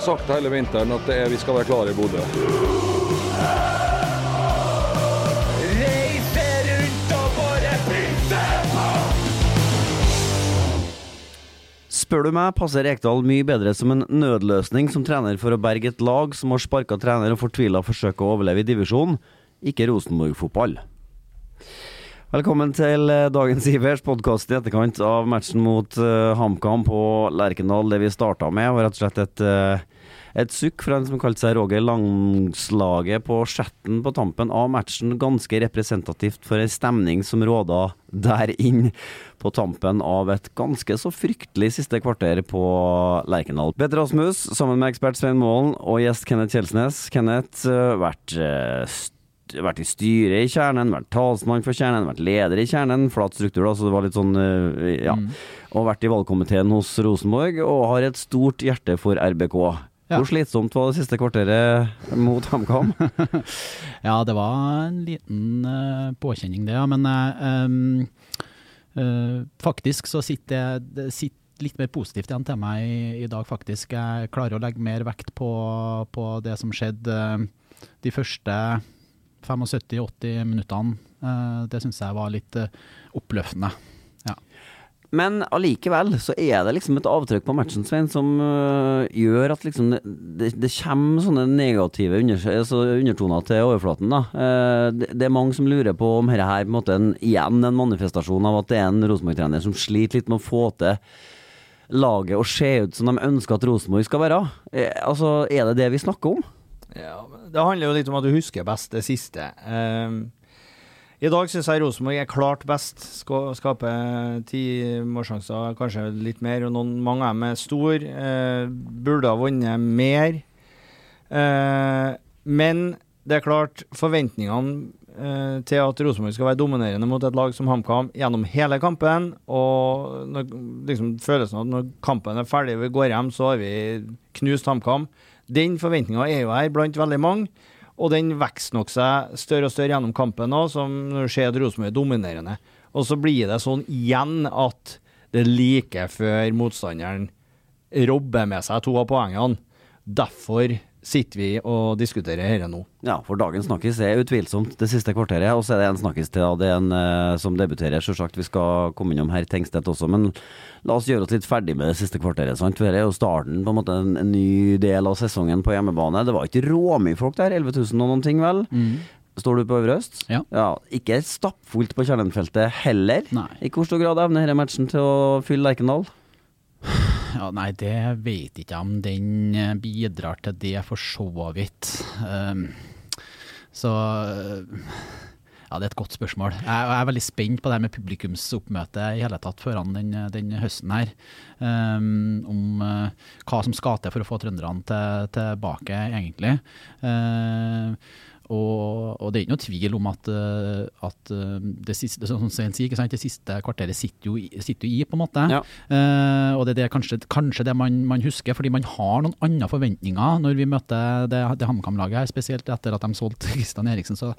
har sagt hele vinteren at det er, vi skal være klare i Bodø. Spør du meg, passer Rekdal mye bedre som en nødløsning som trener for å berge et lag som har sparka trener og fortvila forsøker å overleve i divisjonen, ikke Rosenborg-fotball. Velkommen til eh, dagens Ivers podkast i etterkant av matchen mot uh, HamKam på Lerkendal. Det vi starta med, var rett og slett et, uh, et sukk fra en som kalte seg Roger Langslaget på Skjetten på tampen av matchen. Ganske representativt for en stemning som råda der inn på tampen av et ganske så fryktelig siste kvarter på Lerkendal. Petter Rasmus sammen med ekspert Svein Målen og gjest Kenneth Kjelsnes. Kenneth, vært uh, vært i styret i Kjernen, vært talsmann for Kjernen, vært leder i Kjernen. Flat struktur, da, så det var litt sånn uh, Ja. Mm. Og vært i valgkomiteen hos Rosenborg, og har et stort hjerte for RBK. Ja. Hvor slitsomt var det siste kvarteret mot HamKam? Ja, det var en liten uh, påkjenning det, ja. Men uh, eh, faktisk så sitter jeg sitter litt mer positivt igjen til meg i, i dag, faktisk. Jeg klarer å legge mer vekt på, på det som skjedde eh, de første 75-80 minuttene. Eh, det syns jeg var litt eh, oppløftende. Men allikevel så er det liksom et avtrykk på matchen, Svein, som uh, gjør at liksom det, det, kommer sånne negative under, altså undertoner til overflaten. da. Uh, det, det er mange som lurer på om dette her på en måte en, igjen en manifestasjon av at det er en Rosenborg-trener som sliter litt med å få til laget og se ut som de ønsker at Rosenborg skal være. Uh, altså, Er det det vi snakker om? Ja, det handler jo litt om at du husker best det siste. Um, I dag syns jeg Rosenborg er klart best. Skal skaper ti målsjanser, kanskje litt mer. og noen, Mange av dem er store. Uh, burde ha vunnet mer. Uh, men det er klart, forventningene eh, til at Rosenborg skal være dominerende mot et lag som HamKam gjennom hele kampen, og når, liksom, følelsen av at når kampen er ferdig, vi går hjem, så har vi knust HamKam. Den forventninga er jo her blant veldig mange, og den vokser nok seg større og større gjennom kampen nå, som når du ser at Rosenborg er dominerende. Og så blir det sånn igjen at det er like før motstanderen robber med seg to av poengene. Derfor sitter vi og diskuterer dette nå. Ja, for dagens snakkis er utvilsomt det siste kvarteret, og så er det en snakkis til. Det er en eh, som debuterer, sjølsagt. Vi skal komme innom herr Tengstedt også, men la oss gjøre oss litt ferdig med det siste kvarteret. sant? For Dette er jo starten på en måte en, en ny del av sesongen på hjemmebane. Det var ikke råmye folk der, 11 000 og noen ting, vel? Står du på Øvre Øst? Ja. Ikke stappfullt på Kjernenfeltet heller. Nei. I hvor stor grad evner denne matchen til å fylle Lerkendal? Ja, nei, det vet ikke jeg om den eh, bidrar til det, for så vidt. Um, så ja, det er et godt spørsmål. Jeg, jeg er veldig spent på det her med publikumsoppmøte i hele tatt foran den, den høsten her. Um, om uh, hva som skal til for å få trønderne til, tilbake, egentlig. Uh, og, og det er ikke noe tvil om at, eh, at eh, det siste, sier, det siste kvarteret sitter jo, sitter jo i, på en måte. Ja. Eh, og det er det, kanskje, kanskje det man, man husker, fordi man har noen andre forventninger når vi møter det, det HamKam-laget her, spesielt etter at de solgte Kristian Eriksen. Så,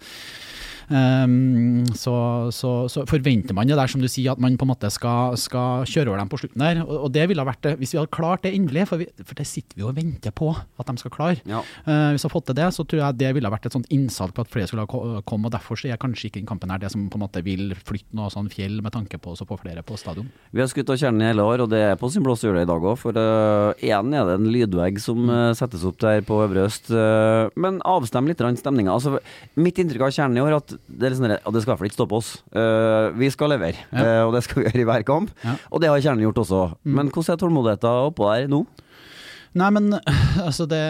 så, så, så forventer man det der, som du sier, at man på en måte skal, skal kjøre over dem på slutten der. Og, og det ville ha vært det, hvis vi hadde klart det endelig, for, vi, for det sitter vi og venter på at de skal klare. Ja. Eh, hvis vi har fått til det, så tror jeg det ville ha vært et sånt innsalg på at flere skulle ha kommet. og derfor så er kanskje ikke den kampen her det som på en måte vil flytte noe sånn fjell med tanke på å få flere på stadion. Vi har skutt av kjernen i hele år, og det er på sin plass å gjøre det i dag òg. For uh, igjen er det en lydvegg som eh, settes opp der på Øvre Øst. eh, men avstem litt stemninga. Altså, mitt inntrykk av kjernen i år er at det er sånn og det skal i hvert fall ikke stoppe oss. Uh, vi skal levere, Ja. uh, og det skal vi gjøre i hver kamp. Ja. Og det har kjernen gjort også. Men hvordan er tålmodigheten oppå der nå? Nei, men altså det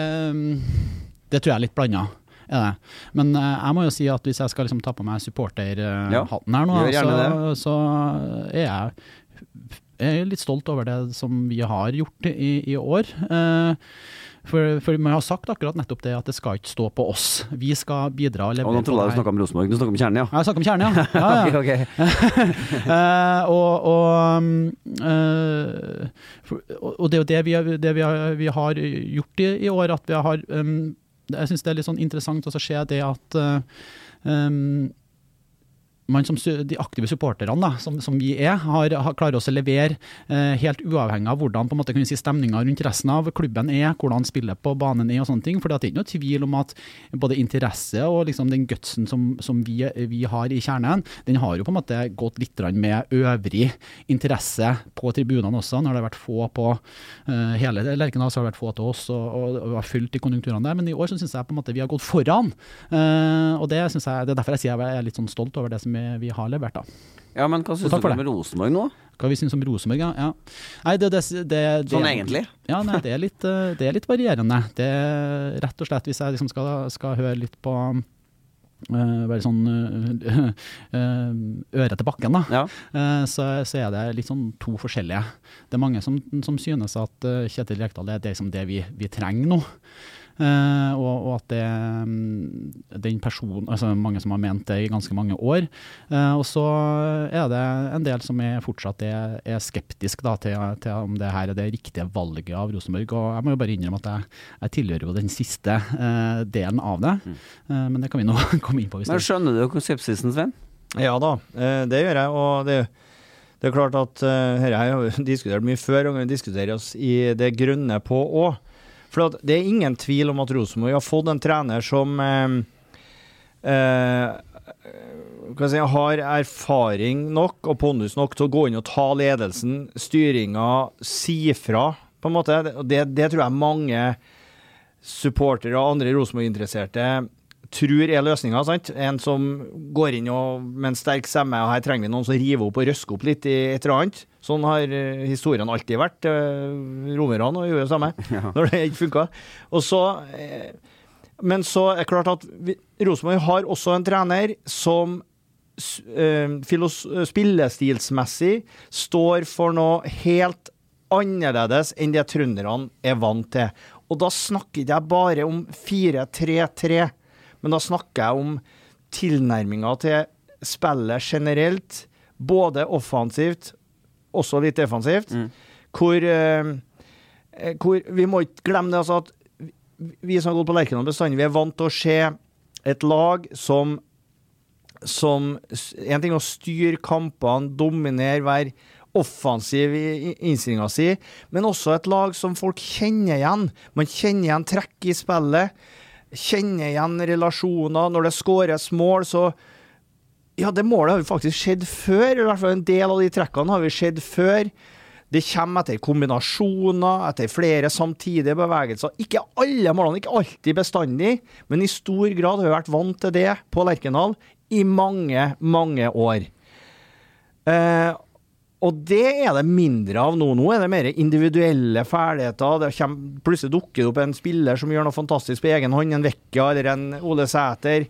Det tror jeg er litt blanda. Ja. Men eh, jeg må jo si at hvis jeg skal liksom ta på meg supporterhatten her nå, så, så er jeg jeg er litt stolt over det som vi har gjort i, i år. Eh, for, for man har sagt akkurat nettopp det at det skal ikke stå på oss. Vi skal bidra og Og nå trodde jeg du snakka om Rosenborg. Du snakker om kjernen, ja. Ja, Jeg snakker om kjernen, ja. ja, ja. Ok, ok. uh, og, og, eh, for, og det er jo det vi, det vi, har, vi har gjort i, i år, at vi har um, Jeg syns det er litt sånn interessant å se det at uh, um, man som de aktive supporterne, som, som vi er, har, har klarer oss å levere eh, helt uavhengig av hvordan på en måte kan vi si, stemninga rundt resten av klubben er, hvordan spillet på banen er og sånne ting. For det er ikke noe tvil om at både interesse og liksom den gutsen som, som vi, vi har i kjernen, den har jo på en måte gått litt med øvrig interesse på tribunene også. Når det har vært få på eh, hele Lerkendal, så har det vært få til oss og, og, og har fulgt de konjunkturene der. Men i år så syns jeg på en måte vi har gått foran. Eh, og det, jeg, det er derfor jeg sier jeg er litt sånn stolt over det som vi, vi har levert. da. Ja, men hva syns du om med. Rosenborg nå? Hva vi syns om Rosenborg, ja. Nei, det, det, det, Sånn egentlig? Ja, nei, det, er litt, eh, det er litt varierende. Det er rett og slett, hvis jeg liksom skal, skal høre litt på Uh, bare sånn uh, øret til bakken, da. Ja. Eh, så, så er det litt sånn to forskjellige. Det er mange som, som synes at eh, Kjetil Rekdal er det, som det vi, vi trenger nå. Eh, og, og at det mm, den personen altså Mange som har ment det i ganske mange år. Uh, og så er det en del som er fortsatt er, er skeptisk da, til, til om det her er det riktige valget av Rosenborg. Og jeg må jo bare innrømme at jeg, jeg tilhører jo den siste uh, delen av det. Eh, men det kan vi nå komme inn på. hvis Men skjønner du skepsisen, Sven? Ja da, eh, det gjør jeg. Og det, det er klart at uh, her har jeg diskutert mye før, og vi diskuterer oss i det grønne på òg. For det er ingen tvil om at Rosenborg har fått en trener som eh, eh, si, har erfaring nok og pondus nok til å gå inn og ta ledelsen, styringa, si fra, på en måte. Det, det tror jeg mange supportere og andre Rosenborg-interesserte tror er løsninga. En som går inn og, med en sterk stemme, og her trenger vi noen som river opp og røsker opp litt i et eller annet. Sånn har eh, historien alltid vært. Uh, Romerne gjorde det samme når det ikke funka. Eh, Men så er det klart at Rosenborg har også en trener som eh, spillestilsmessig står for noe helt annerledes enn det trønderne er vant til. Og da snakker jeg bare om 4-3-3, men da snakker jeg om tilnærminga til spillet generelt, både offensivt, også litt defensivt, hvor, eh, eh, hvor Vi må ikke glemme det altså at vi- som har gått på Lerkendal bestandig, vi er vant til å se et lag som som En ting er å styre kampene, dominere, være offensiv i i innstillinga si, men også et lag som folk kjenner igjen. Man kjenner igjen trekk i spillet, kjenner igjen relasjoner. Når det skåres mål, så Ja, det målet har jo faktisk skjedd før. I hvert fall en del av de trekkene har vi skjedd før. Det kommer etter kombinasjoner, etter flere samtidige bevegelser. Ikke alle målene, ikke alltid bestandig, men i stor grad har vi vært vant til det på Lerkendal i mange, mange år. Eh, og det er det mindre av nå. Nå er det mer individuelle ferdigheter. Det kommer, plutselig dukker det opp en spiller som gjør noe fantastisk på egen hånd. En Vekka eller en Ole Sæter.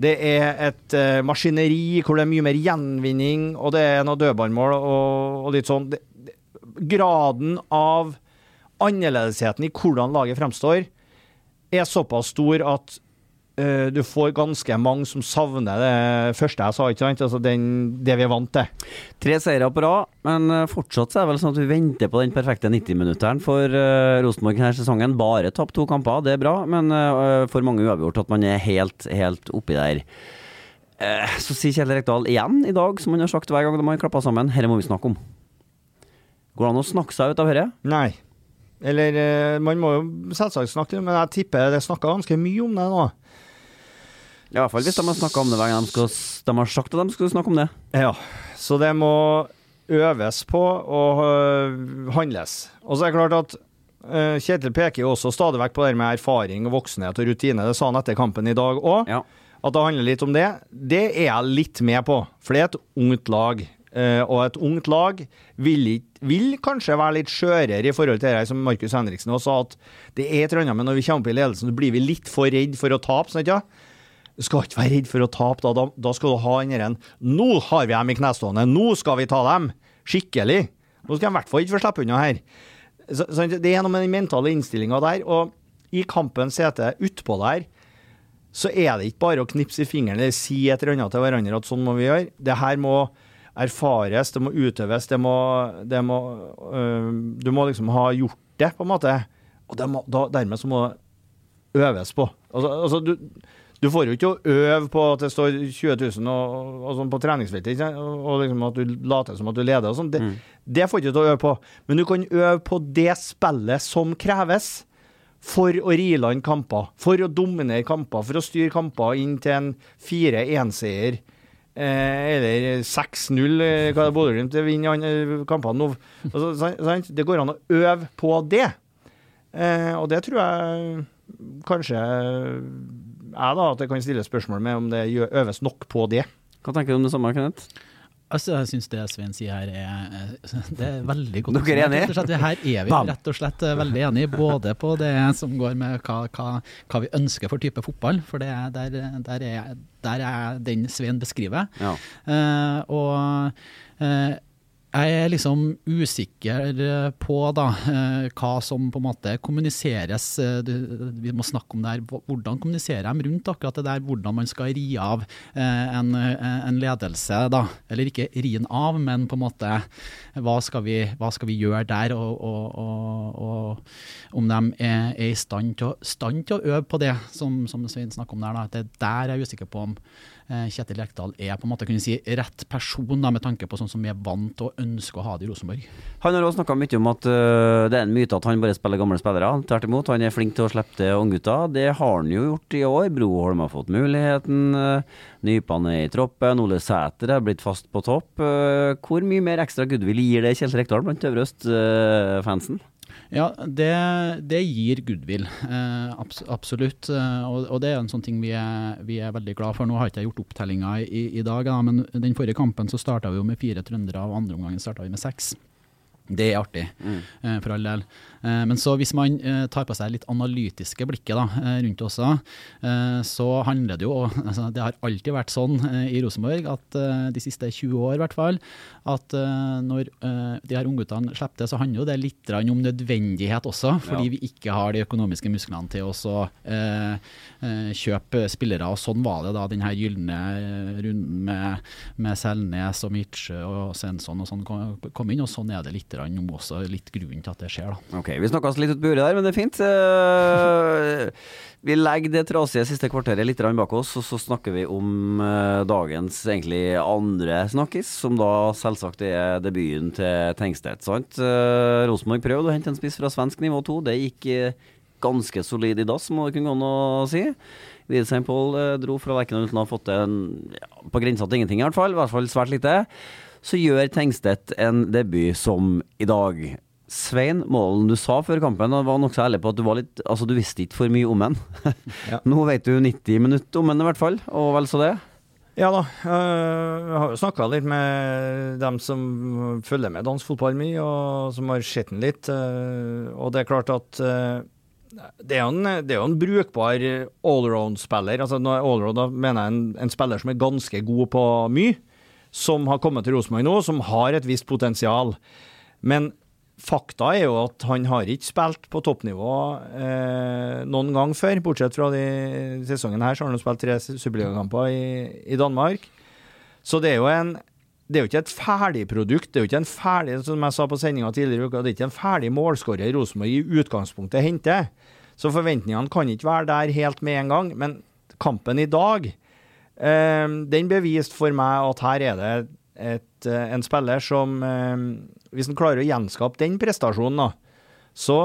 Det er et uh, maskineri hvor det er mye mer gjenvinning, og det er noe dødballmål og, og litt sånn. Det, graden av annerledesheten i hvordan laget fremstår, er såpass stor at du får ganske mange som savner det første jeg sa, ikke sant? Altså den, det vi er vant til. Tre seire på rad, men eh, fortsatt så er det vel sånn at vi venter på den perfekte 90-minutteren for uh, Rosenborg denne sesongen. Bare tapt to kamper, det er bra, men uh, for mange uavgjort at man er helt, helt oppi der. Uh, så sier Kjell Rekdal igjen i dag, som han har sagt hver gang de har klappa sammen, dette må vi snakke om. Går det an å snakke seg ut av dette? Nei. Eller eh, man må jo selvsagt snakke, men jeg tipper det snakka ganske mye om det nå. I hvert fall hvis de har snakka om det hver gang de, skal, de har sagt at de skulle snakke om det. Ja, så det må øves på og øh, handles. Og så er det klart at øh, Kjetil peker jo også stadig vekk på det med erfaring og voksenhet og rutine. Det sa han etter kampen i dag òg. Ja. At det handler litt om det. Det er jeg litt med på, for det er et ungt lag. Eh, og et ungt lag vil, vil kanskje være litt skjørere i forhold til det som Markus Henriksen også sa, at det er et eller annet med når vi kommer opp i ledelsen, så blir vi litt for redd for å tape. sant ja? Du skal ikke være redd for å tape, da, da, da skal du ha den derre Nå har vi dem i knestående, nå skal vi ta dem! Skikkelig! Nå skal de i hvert fall ikke få slippe unna her. Så, så det er noe med den mentale innstillinga der. Og i kampens hete utpå der, så er det ikke bare å knipse i fingeren eller si et eller annet til hverandre at sånn må vi gjøre. Det her må erfares, det må utøves, det må, det må øh, Du må liksom ha gjort det, på en måte. Og må, da, dermed så må det øves på. Altså, altså du, du får jo ikke å øve på at det står 20 000 og, og sånn på treningsfeltet, og, liksom at du later som at du leder og sånn. Det, det får du ikke til å øve på. Men du kan øve på det spillet som kreves for å ri i land kamper, for å dominere kamper, for å styre kamper inn til en 4-1-seier. Eh, eller 6-0, eh, hva Bodø-Glimt vinner kampene nå. Altså, sant- sant? Det går an å øve på det. Eh, og det tror jeg kanskje jeg da, at jeg kan stille spørsmål med om det øves nok på det. Hva tenker du om det samme, Kenneth? Altså, jeg syns det Svein sier her er Det er veldig godt. Dere er enige? Her er vi rett og slett eh, veldig enige, både på det som går med hva, hva, hva vi ønsker for type fotball, for det, er- der, der, er, der er den Svein beskriver. Ja. Uh, og eh, jeg er liksom usikker eh, på da, eh, hva som på en måte kommuniseres. eh, Vi må snakke om det her. Hvordan kommuniserer de rundt akkurat det der? Hvordan man skal ri av en, en ledelse, da. Eller ikke ri den av, men på en måte hva skal vi, hva skal vi gjøre der? Og, og, og, og om de er, er i stand til, stand til å øve på det, som, som Svein snakker om der. Da. Det er jeg er usikker på om Kjetil Rekdal er på en måte kunne si rett person, da, med tanke på sånn som vi er vant til og ønsker å ha det i Rosenborg. Han har også snakka mye om at uh, det er en myte at han bare spiller gamle spillere. Tvert imot, han er flink til å slippe til unggutter. Det har han jo gjort i år. Broholm har fått muligheten. Nypene Nypan er i troppen. Ole Sæter er blitt fast på topp. Uh, Hvor mye mer ekstra goodwill gir det Kjetil Rekdal blant Øvre Øst-fansen? Ja, det, det gir goodwill. Eh, abs absolutt. Eh, og, og det er en sånn ting vi er, vi er veldig glad for. Nå har ikke jeg gjort opptellinga i, i dag, da, men den forrige kampen så starta vi jo med fire trøndere, og andre omgangen starta vi med seks. Det er artig, mm. for all del. Eh, men så hvis man eh, tar på seg litt analytiske blikket da, eh, rundt også, eh, så handler det jo altså, Det har alltid vært sånn eh, i Rosenborg, at eh, de siste 20 år i hvert fall, at eh, når eh, de her ungguttene slipper til, så handler jo det litt om nødvendighet også, fordi Ja. vi ikke har de økonomiske musklene til å eh, eh, kjøpe spillere. Og sånn var det da den her gylne eh, runden med, med Selnes og Mitsjø og Svensson og sånn kom inn, og sånn er det litt nå også, litt grunnen til at det skjer. da. Ok, vi snakka oss litt ut på der, men det er fint. Eh, Vi legger det trasige siste kvarteret litt bak oss, og så snakker vi om eh, dagens egentlig andre snakkis, som da selvsagt er debuten til Tengstedt. sant? Eh, Rosenborg prøvde å hente en spiss fra svensk nivå 2. Det gikk ganske solid i dass, må det kunne gå an å si. Widsheim Paul eh, dro fra Lerkendal uten å ha fått en ja, på grensa til ingenting, i hvert fall. I hvert fall svært lite. Så gjør Tengstedt en debut som i dag. Svein Målen, du sa før kampen og var nokså ærlig på at du var litt Altså, du visste ikke for mye om den. Ja. Nå vet du 90 minutter om den i hvert fall, og vel så det. Ja da. øh, Jeg har jo snakka litt med dem som følger med dansk fotball mye, og som har sett den litt. øh, Og det er klart at øh, det er jo en, det er jo en brukbar allround-spiller. Altså allround da mener jeg en, en spiller som er ganske god på mye, som har kommet til Rosenborg nå, som har et visst potensial. Men fakta er jo at han har ikke spilt på toppnivå eh, noen gang før, bortsett fra de sesongen her, så har han spilt tre superligakamper i, i Danmark. Så det er jo en det er jo ikke et ferdig produkt. Det er jo ikke en ferdig, som jeg sa på sendinga tidligere uka, det er ikke en ferdig målskårer Rosenborg i utgangspunktet henter. Så forventningene kan ikke være der helt med en gang. Men kampen i dag, den beviste for meg at her er det et, eh, en spiller som eh, Hvis han klarer å gjenskape den prestasjonen, da, så,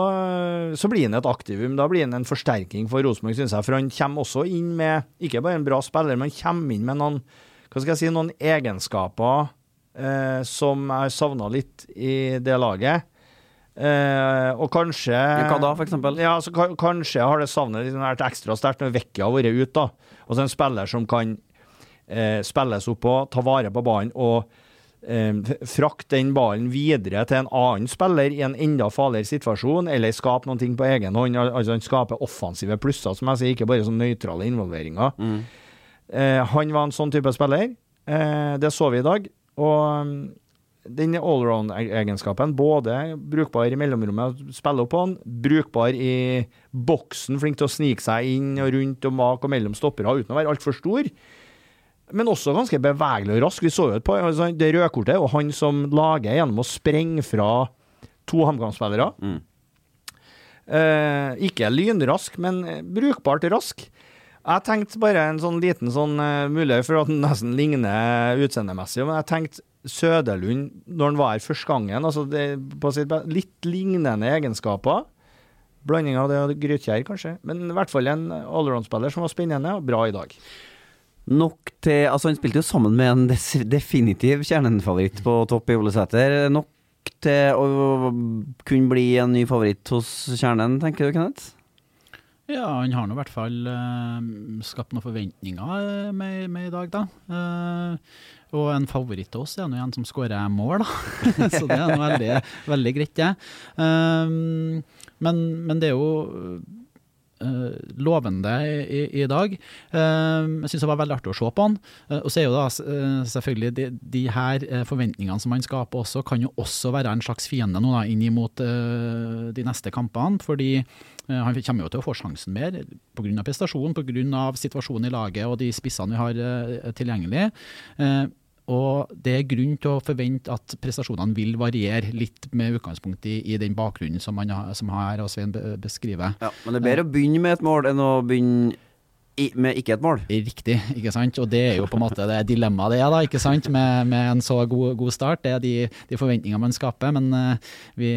så blir han et aktivum. Da blir han en forsterking for Rosenborg, syns jeg. For han kommer også inn med ikke bare en bra spiller, men han kommer inn med noen hva skal jeg si, noen egenskaper eh, som jeg savna litt i det laget. Eh, og kanskje Hva da, for eksempel? Ja, så ka- Kanskje har det savnet litt vært ekstra sterkt når Vecchia har vært ute. da. Og så en spiller som kan eh, spilles opp på, ta vare på ballen og eh, frakte den ballen videre til en annen spiller i en enda farligere situasjon, eller skape ting på egen hånd. Al altså Han skaper offensive plusser, som jeg sier, ikke bare sånn nøytrale involveringer. Eh, han var en sånn type spiller. Eh, det så vi i dag. Og mm, den allround-egenskapen, både brukbar i mellomrommet, spille opp på han, brukbar i boksen, flink til å snike seg inn og rundt og mak og mellom stoppere uten å være altfor stor. Men også ganske bevegelig og rask. Vi så jo et par, altså det røde kortet, og han som lager gjennom å sprenge fra to HamKam-spillere. Mm. Eh, ikke lynrask, men brukbart rask. Jeg tenkte bare en sånn liten sånn uh, mulighet for at den nesten ligner utseendemessig, men jeg tenkte Søderlund, når han var her første gangen, altså det, på sitt litt lignende egenskaper. Blanding av det og Grytkjær, kanskje, men i hvert fall en allround-spiller som var spennende og bra i dag. Nok til Altså, han spilte jo sammen med en definitiv kjernefavoritt på topp i Olesæter. Nok til å kunne bli en ny favoritt hos kjernen, tenker du, Kenneth? Ja, han har nå i hvert fall uh, skapt noen forventninger eh, med, med i dag, da. Eh, og en favoritt av oss er nå en som skårer mål, da. Så det er veldig, veldig greit, det. Um, men, men det er jo eh, lovende i, i dag. Eh, jeg syns det var veldig artig å se på han. Eh, og så er jo da eh, selvfølgelig de, de her forventningene som han skaper også, kan jo også være en slags fiende nå da, inn mot de neste kampene. Fordi han kommer jo til å få sjansen mer pga. prestasjonen, pga. situasjonen i laget og de spissene vi har tilgjengelig. Eh, og det er grunn til å forvente at prestasjonene vil variere litt med utgangspunkt i, i den bakgrunnen som, han har, som her og Svein beskriver. Ja, men det er bedre å begynne med et mål enn å begynne i, med ikke et mål. Riktig, ikke sant. Og det er jo på en måte det dilemmaet det er, da, ikke sant. Med, med en så god, god start. Det er de, de forventningene man skaper, men eh, vi,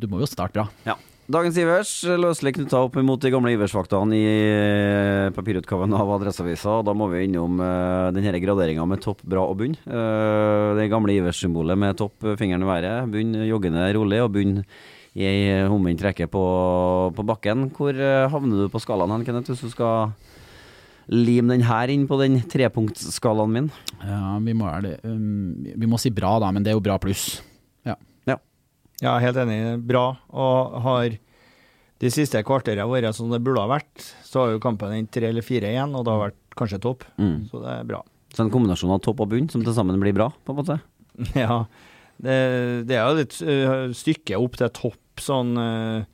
du må jo starte bra. Ja. Dagens Ivers løselig knytta opp mot de gamle Ivers-faktaene i eh, papirutgaven av Adresseavisa. Da må vi innom uh, denne graderinga med topp, bra og bunn. Eh, det gamle Ivers-symbolet med topp, eh, fingeren i været. Bunn joggende rolig, og bunn i ei omvendt rekke på, på bakken. Hvor eh, havner du på skalaen hen, Kenneth, hvis du skal lime den her inn på den trepunktsskalaen min? Ja, vi må, er det, um, vi må si bra, da, men det er jo bra pluss. Ja. Ja, helt enig. Bra. Og har de siste kvarterene vært som det burde ha vært, så har jo kampen endt tre eller fire igjen, og det har vært kanskje topp. Mm. Så det er bra. Så en kombinasjon av topp og bunn som til sammen blir bra, på en måte? Ja. Det, det er jo litt uh, stykke opp til topp sånn uh,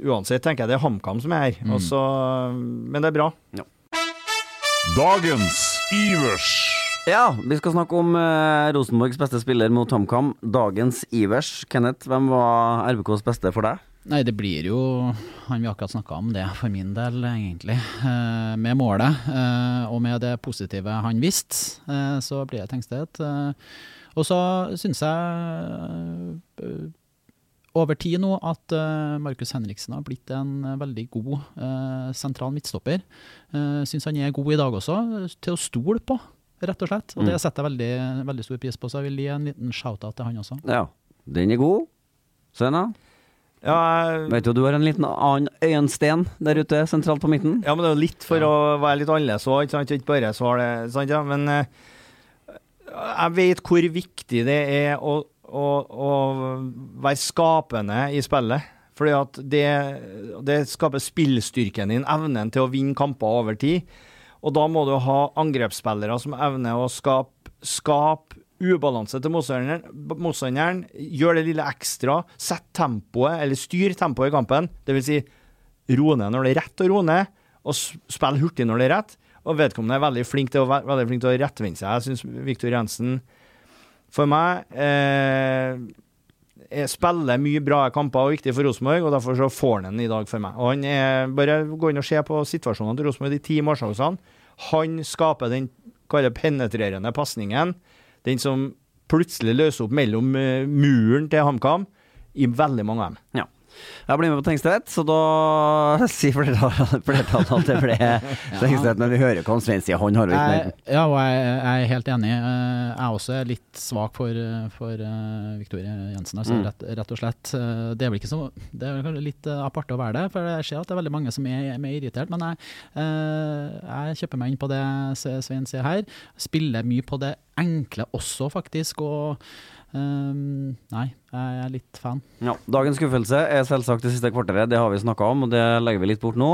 Uansett tenker jeg det er HamKam som er her. Mm. Også, men det er bra. Dagens Ivers. Ja, vi skal snakke om eh, Rosenborgs beste spiller mot HamKam. Dagens Ivers. Kenneth, hvem var RBKs beste for deg? Nei, det blir jo Han vi akkurat snakka om det, for min del, egentlig. Eh, med målet, eh, og med det positive han visste, eh, så blir det Tengstedt. Eh, og så syns jeg eh, over tid nå at eh, Markus Henriksen har blitt en veldig god eh, sentral midtstopper. Uh, syns han er god i dag også, til å stole på, rett og slett. Og det setter jeg veldig, veldig stor pris på, så jeg vil gi en liten shout-out til han også. Ja, den er god. Sønna, Ja, jeg- vet du du har en liten annen øyensten der ute sentralt på midten? ja, men det er jo litt for å være litt annerledes òg, ikke sant? Ikke bare så har det sant, ja. Men eh, jeg vet hvor viktig det er å, å, å være skapende i spillet. Fordi at det, det skaper spillstyrken din, evnen til å vinne kamper over tid. Og da må du ha angrepsspillere som evner å skape, skape ubalanse til motstanderen. Gjør det lille ekstra. Sett tempoet, eller styr tempoet i kampen. Vil si, ro ned når det er rett å roe ned, og spill hurtig når det er rett. Og vedkommende er veldig flink til å, ve- veldig å rettvende seg. Jeg syns Viktor Jensen, for meg, eh, er- spiller mye bra kamper og viktig for Rosenborg, og derfor så får han den i dag for meg. Og han er, Bare gå inn og se på situasjonene til Rosenborg, de ti målsjansene. Han skaper den penetrerende pasningen, den som plutselig løser opp mellom eh, muren til HamKam, i veldig mange av dem. Ja. Jeg blir med på Tengstedt, så da sier flertallet at det ble Tengstedt. Men vi hører hva Svein sier, han har jo ikke mer. ja, og jeg, jeg er helt enig. Eh, Jeg er også litt svak for, for eh, Victoria Jensen, altså, Mm. rett, rett og slett. Eh, Det er vel ikke så Det er vel litt eh, aparte å være det, for jeg ser at det er veldig mange som er, er irritert. Men jeg, eh, jeg kjøper meg inn på det Svein sier her. Spiller mye på det enkle også, faktisk. Og eh, nei, jeg er litt fan. Ja, dagens skuffelse er selvsagt det siste kvarteret, det har vi snakka om, og det legger vi litt bort nå.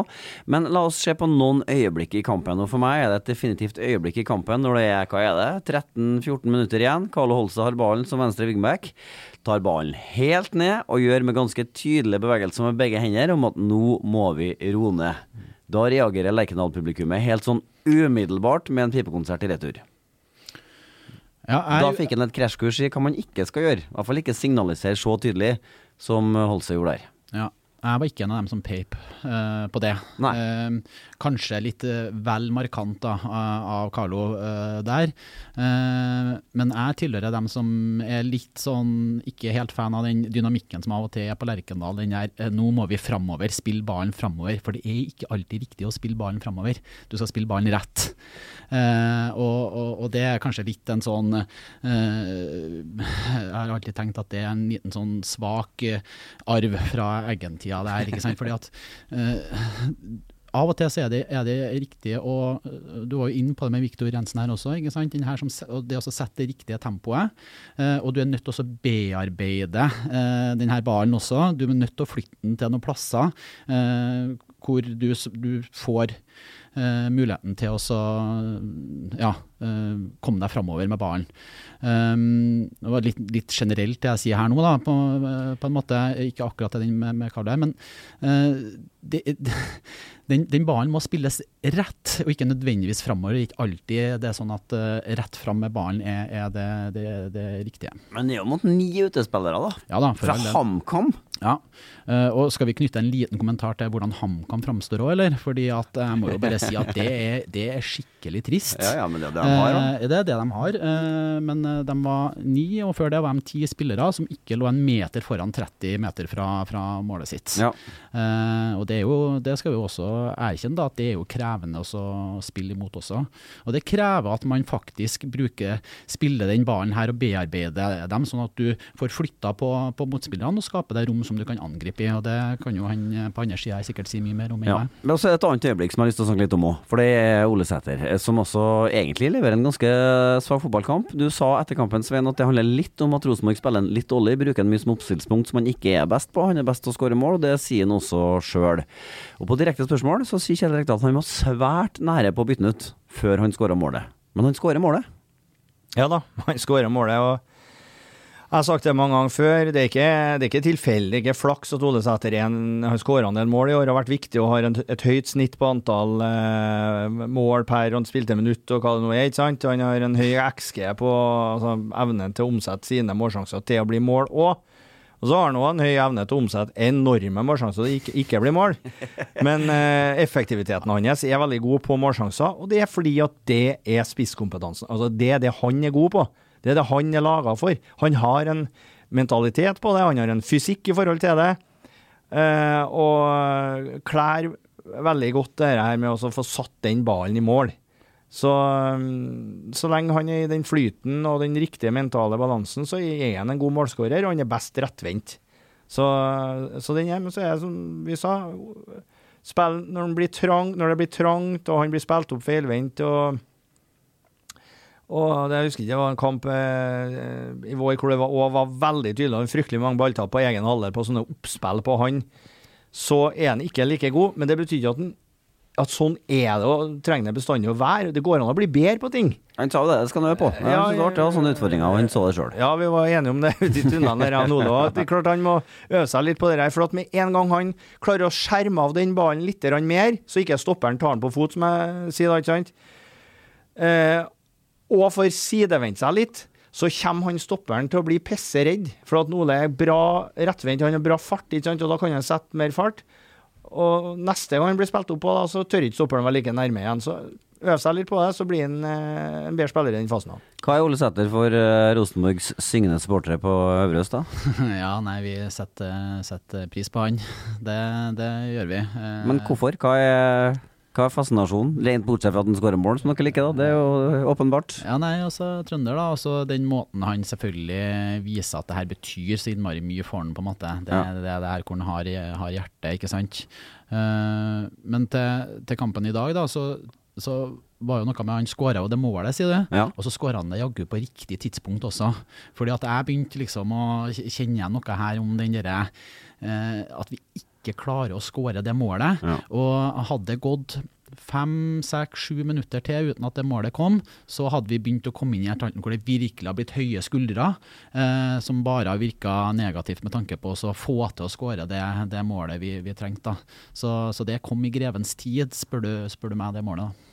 Men la oss se på noen øyeblikk i kampen. Og for meg er det et definitivt øyeblikk i kampen når det er, hva er det, 13-14 minutter igjen. Carlo Holse har ballen som venstre wingback. Tar ballen helt ned og gjør med ganske tydelige bevegelser med begge hender om at nå må vi roe ned. Da reagerer Lerkendal-publikummet helt sånn umiddelbart med en pipekonsert i retur. Ja, Da fikk han et krasjkurs i hva man ikke skal gjøre. I hvert fall ikke signalisere så tydelig som Holse gjorde der. Ja, jeg var ikke en av dem som peip uh, på det. Nei. Eh, kanskje litt eh, vel markant da, av av Carlo eh, der. Eh, men jeg tilhører dem som er litt sånn ikke helt fan av den dynamikken som av og til er på Lerkendal. Den der eh, nå må vi framover, spille ballen framover. For det er ikke alltid riktig å spille ballen framover. Du skal spille ballen rett. Eh, og, og, og det er kanskje litt en sånn eh, Jeg har alltid tenkt at det er en liten sånn svak eh, arv fra Eggen-tida der, ikke sant. Fordi at eh, av og til så er det, er det riktig å Du var jo inne på det med Viktor Jensen her også. ikke sant? Her som, og det å sette det riktige tempoet. Eh, og du er nødt til å bearbeide eh, den her ballen også. Du er nødt til å flytte den til noen plasser eh, hvor du, du får eh, muligheten til å ja, komme deg framover med ballen. Um, det var litt, litt generelt det jeg sier her nå, da, på, på en måte. Ikke akkurat det den med, med Karl der, men eh, det, den, den ballen må spilles rett, og ikke nødvendigvis framover. Ikke alltid det er sånn at eh, rett fram med ballen er, er det, det, det riktige. Men det er jo mot ni utespillere, da. Ja da, Fra. HamKam. Ja, eh, og skal vi knytte en liten kommentar til hvordan HamKam framstår òg, eller? Fordi at jeg må jo bare si at det er, det er skikkelig trist. Ja, ja, men det det de har, da. Eh, det er det de har, eh, men eh, de var ni, og før det var de ti spillere som ikke lå en meter foran 30 meter fra, fra målet sitt. Ja. Eh, og det, er jo, det skal vi også erkjenne, da, at det er jo krevende også å spille imot også. Og det krever at man faktisk bruker, spiller den ballen her og bearbeider dem, sånn at du får flytta på, på motspillerne og skaper deg rom som du kan angripe i. og Det kan jo han på andre sida sikkert si mye mer om enn Ja. meg. Men også et annet øyeblikk som jeg har lyst til å snakke litt om òg. For det er Ole Sæter, som også egentlig leverer en ganske svak fotballkamp. Du sa etter kampen, Svein, at det handler litt om at Rosenborg spiller en litt dårlig, bruker en mye som oppstillspunkt som han ikke er best på. Han er best til å skåre mål, og det sier han også sjøl. Og på direkte spørsmål så sier Kjell Rekdal at han var svært nære på å bytte den ut før han skåra målet. Men han skårer målet. Ja da, han skårer målet. og jeg har sagt det mange ganger før, det er ikke, det er ikke tilfeldig, ikke flaks at Ole Sæter er har skåra en del mål i år. Det har vært viktig og har et høyt snitt på antall eh, mål per han spilte minutt og hva det nå er. ikke sant? Han har en høy XG på altså, evnen til å omsette sine målsjanser til å bli mål òg. Og så har han òg en høy evne til å omsette enorme målsjanser det ikke, ikke blir mål. Men eh, effektiviteten hans er veldig god på målsjanser, og det er fordi at det er spisskompetansen. Altså Det er det han er god på. Det er det han er laga for. Han har en mentalitet på det, han har en fysikk i forhold til det, eh, og klær veldig godt det her med å få satt den ballen i mål. Så, mm, så lenge han er i den flyten og den riktige mentale balansen, så er han en god målskårer, og han er best rettvendt. Så, så den er, men så er som vi sa, spill når, når det blir trangt, og han blir spilt opp feilvendt, og og det, jeg husker ikke, det var en kamp eh, i vår hvor det var, og var veldig tydelig. Var fryktelig mange balltap på egen alder på sånne oppspill på han. Så er han ikke like god, men det betyr ikke at, at sånn er det og trenger det bestandig å være. Det går an å bli bedre på ting. Han sa jo det, det skal han øve på. Jeg Ja, synes det var artig å ha sånne utfordringer, og han så det sjøl. Ja, vi var enige om det ute i tunnelen der, han Ole. og Det er klart han må øve seg litt på det der. For at med en gang han klarer å skjerme av den ballen litt mer, så ikke stopperen tar den på fot, som jeg sier da, ikke sant. Eh, og får sidevendt seg litt, så kommer han stopperen til å bli pisseredd. For at Ole er bra rettvendt, han har bra fart, ikke sant? og da kan han sette mer fart. Og neste gang han blir spilt opp på, da, så tør ikke stopperen være like nærme igjen. Så øver seg litt på det, så blir han eh, en bedre spiller i den fasen. Av. Hva er Ole Sæter for eh, Rosenborgs syngende supportere på Øvre Øst, da? ja, nei, vi setter, setter pris på han. Det, det gjør vi. Eh, Men hvorfor? Hva er, hva er fascinasjonen? Rent bortsett fra at han skårer mål, som dere liker, da. Det er jo åpenbart. Ja, nei, altså trønder, da. Altså den måten han selvfølgelig viser at det her betyr så innmari mye for han, på en måte. Det er Ja. det, det her hvor han har, har hjertet, ikke sant. Uh, men til, til kampen i dag, da, så, så var jo noe med han skåra jo det målet, sier du. Ja. Og så skåra han det jaggu på riktig tidspunkt også. Fordi at jeg begynte liksom å kjenne noe her om den derre uh, At vi ikke klarer å skåre det målet. Ja. Og hadde det gått fem, seks, sju minutter til uten at det målet kom, så hadde vi begynt å komme inn i et annet hvor det virkelig har blitt høye skuldre, eh, som bare har virka negativt med tanke på å få til å skåre det, det målet vi, vi trengte. Så, så det kom i grevens tid, spør du, spør du meg, det målet. da.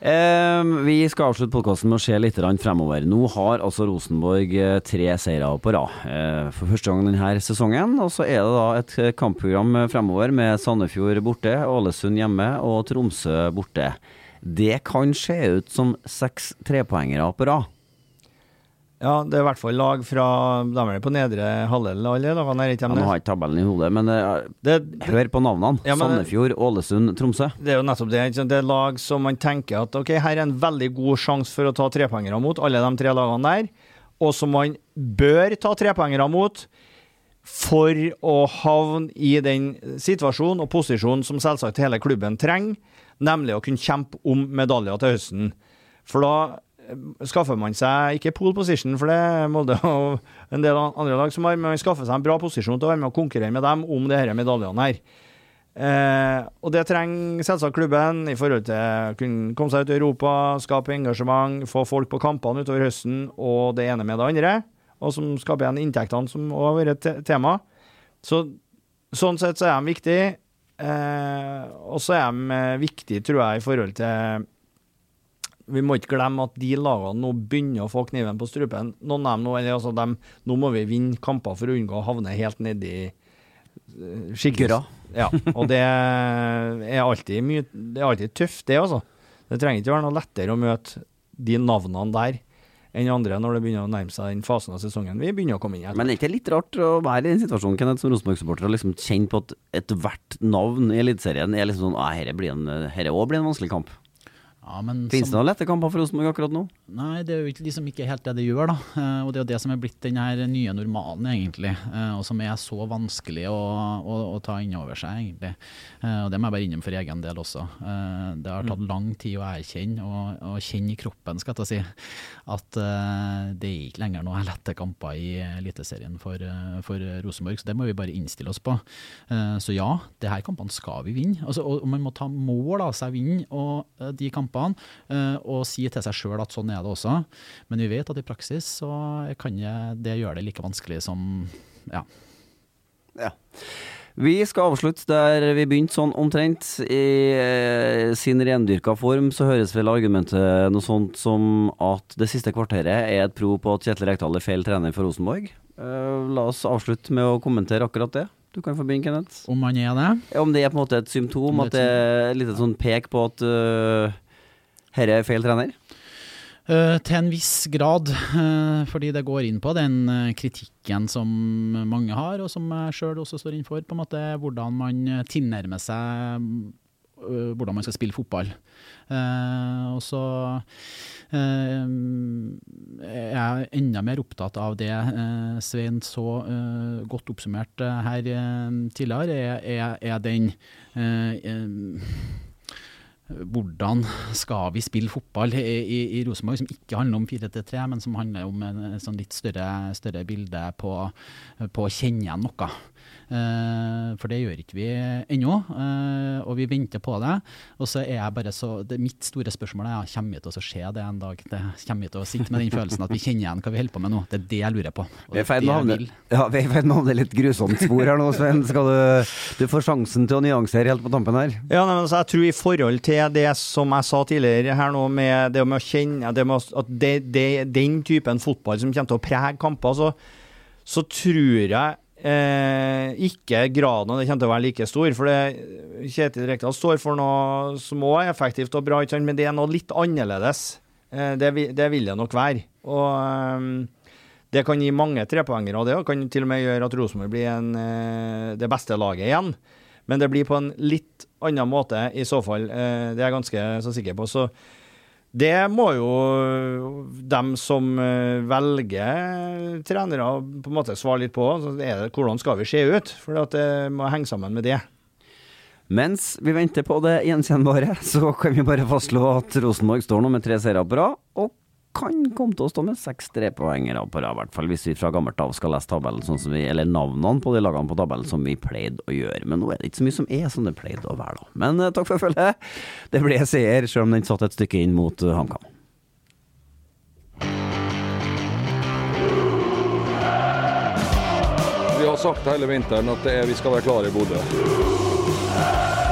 Eh, vi skal avslutte podkasten med å se litt fremover. Nå har altså Rosenborg eh, tre seire på rad eh, for første gang denne sesongen. Og så er det da et kampprogram fremover med Sandefjord borte, Ålesund hjemme og Tromsø borte. Det kan se ut som seks trepoengere på rad. Ja, det er i hvert fall lag fra De er på nedre halvdel, alle lagene her, nå har ikke tabellen i hodet, men eh, det? hør på navnene. Ja, Sandefjord, Ålesund, Tromsø. Det er jo nettopp det. Det er lag som man tenker at ok, her er en veldig god sjanse for å ta trepoengere mot, alle de tre lagene der. Og som man bør ta trepoengere mot for å havne i den situasjonen og posisjonen som selvsagt hele klubben trenger, nemlig å kunne kjempe om medaljer til høsten. For da skaffer man seg ikke pole position, for det er Molde og en del andre lag som har, men man skaffer seg en bra posisjon til å være med og konkurrere med dem om disse medaljene her. Eh, og det trenger selvsagt klubben i forhold til å kunne komme seg ut i Europa, skape engasjement, få folk på kampene utover høsten og det ene med det andre. Og som skaper igjen inntektene, som òg har vært et tema. Så, sånn sett så er de viktige. Eh, og så er de eh, viktige, tror jeg, i forhold til Vi må ikke glemme at de lagene nå begynner å få kniven på strupen. Noen av dem eller altså dem, nå må vi vinne kamper for å unngå å havne helt nedi eh, skikkelig Ja, og det er alltid mye Det er alltid tøft, det, altså. Det trenger ikke være noe lettere å møte de navnene der enn andre når det begynner å nærme seg den fasen av sesongen vi begynner å komme inn i. Men er ikke litt rart å være i den situasjonen Kenneth, som Rosenborg-supporter og liksom kjenne på at ethvert navn i Eliteserien er liksom sånn Dette blir en- dette òg blir en vanskelig kamp. Ja, Fins det noen lette kamper for Rosenborg akkurat nå? Nei, det er jo ikke- liksom ikke helt det det gjør, da. Eh, og det er jo det som er blitt den her nye normalen, egentlig. Eh, og som er så vanskelig å, å, å ta inn over seg, egentlig. Eh, og det må jeg bare innom for egen del også. Det har tatt lang tid å erkjenne og, og kjenne i kroppen, skal jeg si, at det er ikke lenger noen lette kamper i Eliteserien for, for Rosenborg. Så det må vi bare innstille oss på. Så ja, det her kampene skal vi vinne. Altså, og, man må ta mål av seg å vinne og, de kampene, eh, og si til seg sjøl at sånn er det også. Men vi vet at i praksis så kan det, det gjøre det like vanskelig som ja. Ja. Vi skal avslutte der vi begynte, sånn omtrent. I eh, sin rendyrka form så høres vel argumentet noe sånt som at det siste kvarteret er et pro på at Kjetil Rekdal er feil trener for Rosenborg. Eh, la oss avslutte med å kommentere akkurat det. Du kan få begynne, Kenneth. Om man er det? Om det er på en måte et symptom, Om at det det er et lite sånn pek på at uh, herre er feil trener? Uh, til en viss grad, uh, fordi det går inn på den uh, kritikken som mange har, og som jeg sjøl også står inn for, på en måte hvordan man tilnærmer seg hvordan man skal spille fotball. Og så er jeg enda mer opptatt av det Svein så godt oppsummert her tidligere, er, er, er den hvordan skal vi spille fotball i, i, i Rosenborg, som ikke handler om 4-3, men som handler om en, sånn litt større, større bilde på, på å kjenne igjen noe. Eh, for det gjør ikke vi ennå, eh, og vi venter på det. Og så er jeg bare så det, Mitt store spørsmål er kommer vi til å se det en dag? Det, kommer vi til å sitte med den følelsen at vi kjenner igjen hva vi holder på med nå? Det er det jeg lurer på. Og Vi er i det ferd med å er det havne jeg vil. ja, vi er i ferd med å havne litt grusomt spor her nå, Sven. Skal du, du får sjansen til å nyansere helt på tampen her. Ja, nei, men altså, jeg tror i forhold til det som jeg sa tidligere her nå, med det med å kjenne det med at det, det, den typen fotball som kommer til å prege kamper, så, så tror jeg Eh, ikke graden av det kommer til å være like stor. For det Kjetil Rekdal står for noe som også er effektivt og bra, men det er noe litt annerledes. Eh, det, det, vil det nok være. Og eh, det kan gi mange trepoengere, og det kan til og med gjøre at Rosenborg blir en, eh, det beste laget igjen. Men det blir på en litt annen måte i så fall. Eh, det er jeg ganske så sikker på. Så det må jo dem som eh, velger trenere på en måte svare litt på. Det, hvordan skal vi se ut? For det må henge sammen med det. Mens vi venter på det gjenkjennbare, så kan vi bare fastslå at Rosenborg står nå med tre seire på rad, og kan komme til å stå med seks trepoengere på rad, i hvert fall hvis vi fra gammelt av skal lese tabellen sånn som vi, eller navnene på de lagene på tabellen som vi pleide å gjøre. Men nå er det ikke så mye som er som det pleide å være, da. Men uh, takk for følget. Det ble seier, selv om den satt et stykke inn mot uh, HamKam. Vi har sagt hele vinteren at er, vi skal være klare i Bodø.